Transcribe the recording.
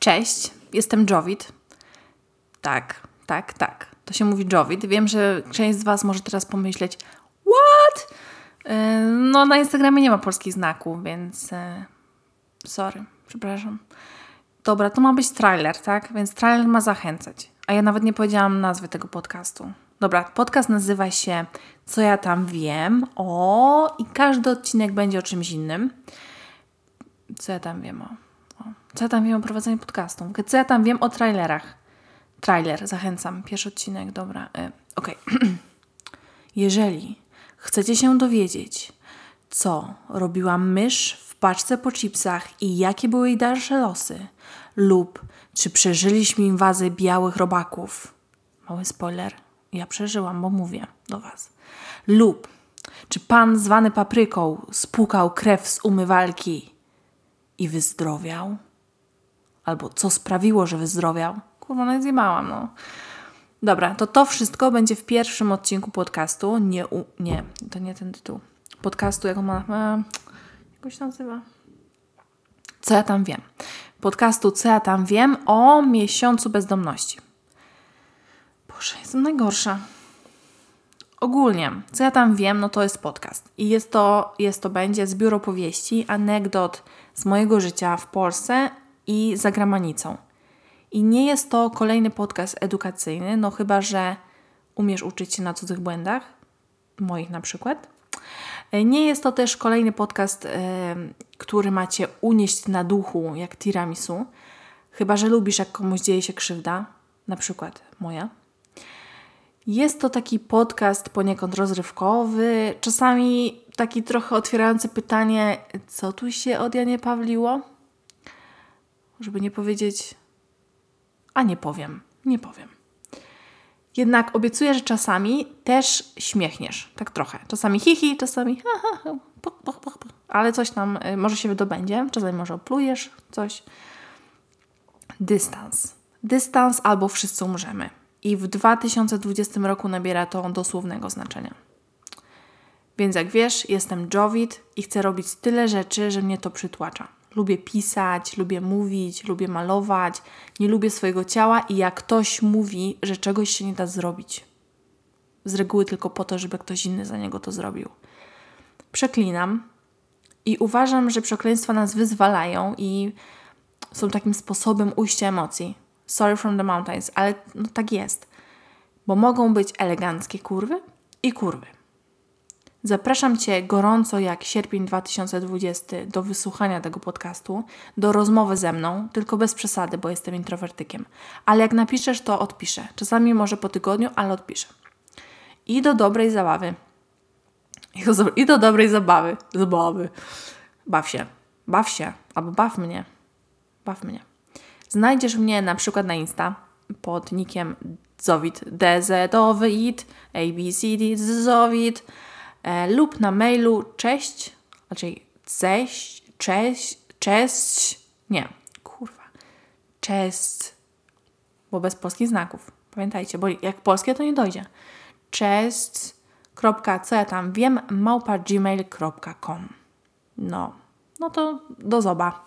Cześć, jestem Jowit. Tak, tak, tak. To się mówi Jowit. Wiem, że część z Was może teraz pomyśleć, what? Yy, no, na Instagramie nie ma polskich znaków, więc yy, sorry, przepraszam. Dobra, to ma być trailer, tak? Więc trailer ma zachęcać. A ja nawet nie powiedziałam nazwy tego podcastu. Dobra, podcast nazywa się Co ja tam wiem. O, i każdy odcinek będzie o czymś innym. Co ja tam wiem o. Co ja tam wiem o prowadzeniu podcastu? Co ja tam wiem o trailerach? Trailer, zachęcam. Pierwszy odcinek, dobra. Y, Okej. Okay. Jeżeli chcecie się dowiedzieć, co robiła mysz w paczce po chipsach i jakie były jej dalsze losy, lub czy przeżyliśmy inwazję białych robaków, mały spoiler, ja przeżyłam, bo mówię do Was, lub czy pan zwany papryką spłukał krew z umywalki i wyzdrowiał? Albo co sprawiło, że wyzdrowiał? Kurwa, no zjebałam, no. Dobra, to to wszystko będzie w pierwszym odcinku podcastu. Nie, u, nie, to nie ten tytuł. Podcastu, jak on ma, e, jak się nazywa? Co ja tam wiem? Podcastu Co ja tam wiem o miesiącu bezdomności. Boże, jestem najgorsza. Ogólnie, co ja tam wiem, no to jest podcast. I jest to, jest to będzie zbiór opowieści, anegdot z mojego życia w Polsce i za granicą. I nie jest to kolejny podcast edukacyjny, no chyba, że umiesz uczyć się na cudzych błędach, moich na przykład. Nie jest to też kolejny podcast, który macie unieść na duchu, jak tiramisu, chyba, że lubisz, jak komuś dzieje się krzywda, na przykład moja. Jest to taki podcast poniekąd rozrywkowy, czasami taki trochę otwierający pytanie, co tu się od Janie Pawliło? Żeby nie powiedzieć, a nie powiem, nie powiem. Jednak obiecuję, że czasami też śmiechniesz, tak trochę. Czasami hihi, czasami ha, ha, ha, puch, puch, puch, ale coś tam y, może się wydobędzie, czasami może oplujesz coś. Dystans. Dystans albo wszyscy umrzemy. I w 2020 roku nabiera to dosłownego znaczenia. Więc jak wiesz, jestem Jowit i chcę robić tyle rzeczy, że mnie to przytłacza. Lubię pisać, lubię mówić, lubię malować, nie lubię swojego ciała i jak ktoś mówi, że czegoś się nie da zrobić. Z reguły tylko po to, żeby ktoś inny za niego to zrobił. Przeklinam i uważam, że przekleństwa nas wyzwalają i są takim sposobem ujścia emocji. Sorry from the mountains, ale no tak jest. Bo mogą być eleganckie kurwy i kurwy. Zapraszam Cię gorąco jak sierpień 2020 do wysłuchania tego podcastu, do rozmowy ze mną, tylko bez przesady, bo jestem introwertykiem. Ale jak napiszesz, to odpiszę. Czasami może po tygodniu, ale odpiszę. I do dobrej zabawy. I do dobrej zabawy. Zabawy. Baw się. Baw się. Albo baw mnie. Baw mnie. Znajdziesz mnie na przykład na Insta pod nickiem Zowit, DZ-owit, ABCD, Zowit lub na mailu cześć, raczej cześć, cześć, cześć, nie, kurwa, cześć, bo bez polskich znaków. Pamiętajcie, bo jak polskie to nie dojdzie. Cześć, kropka, co ja tam wiem, małpa gmail.com. No, no to do zoba.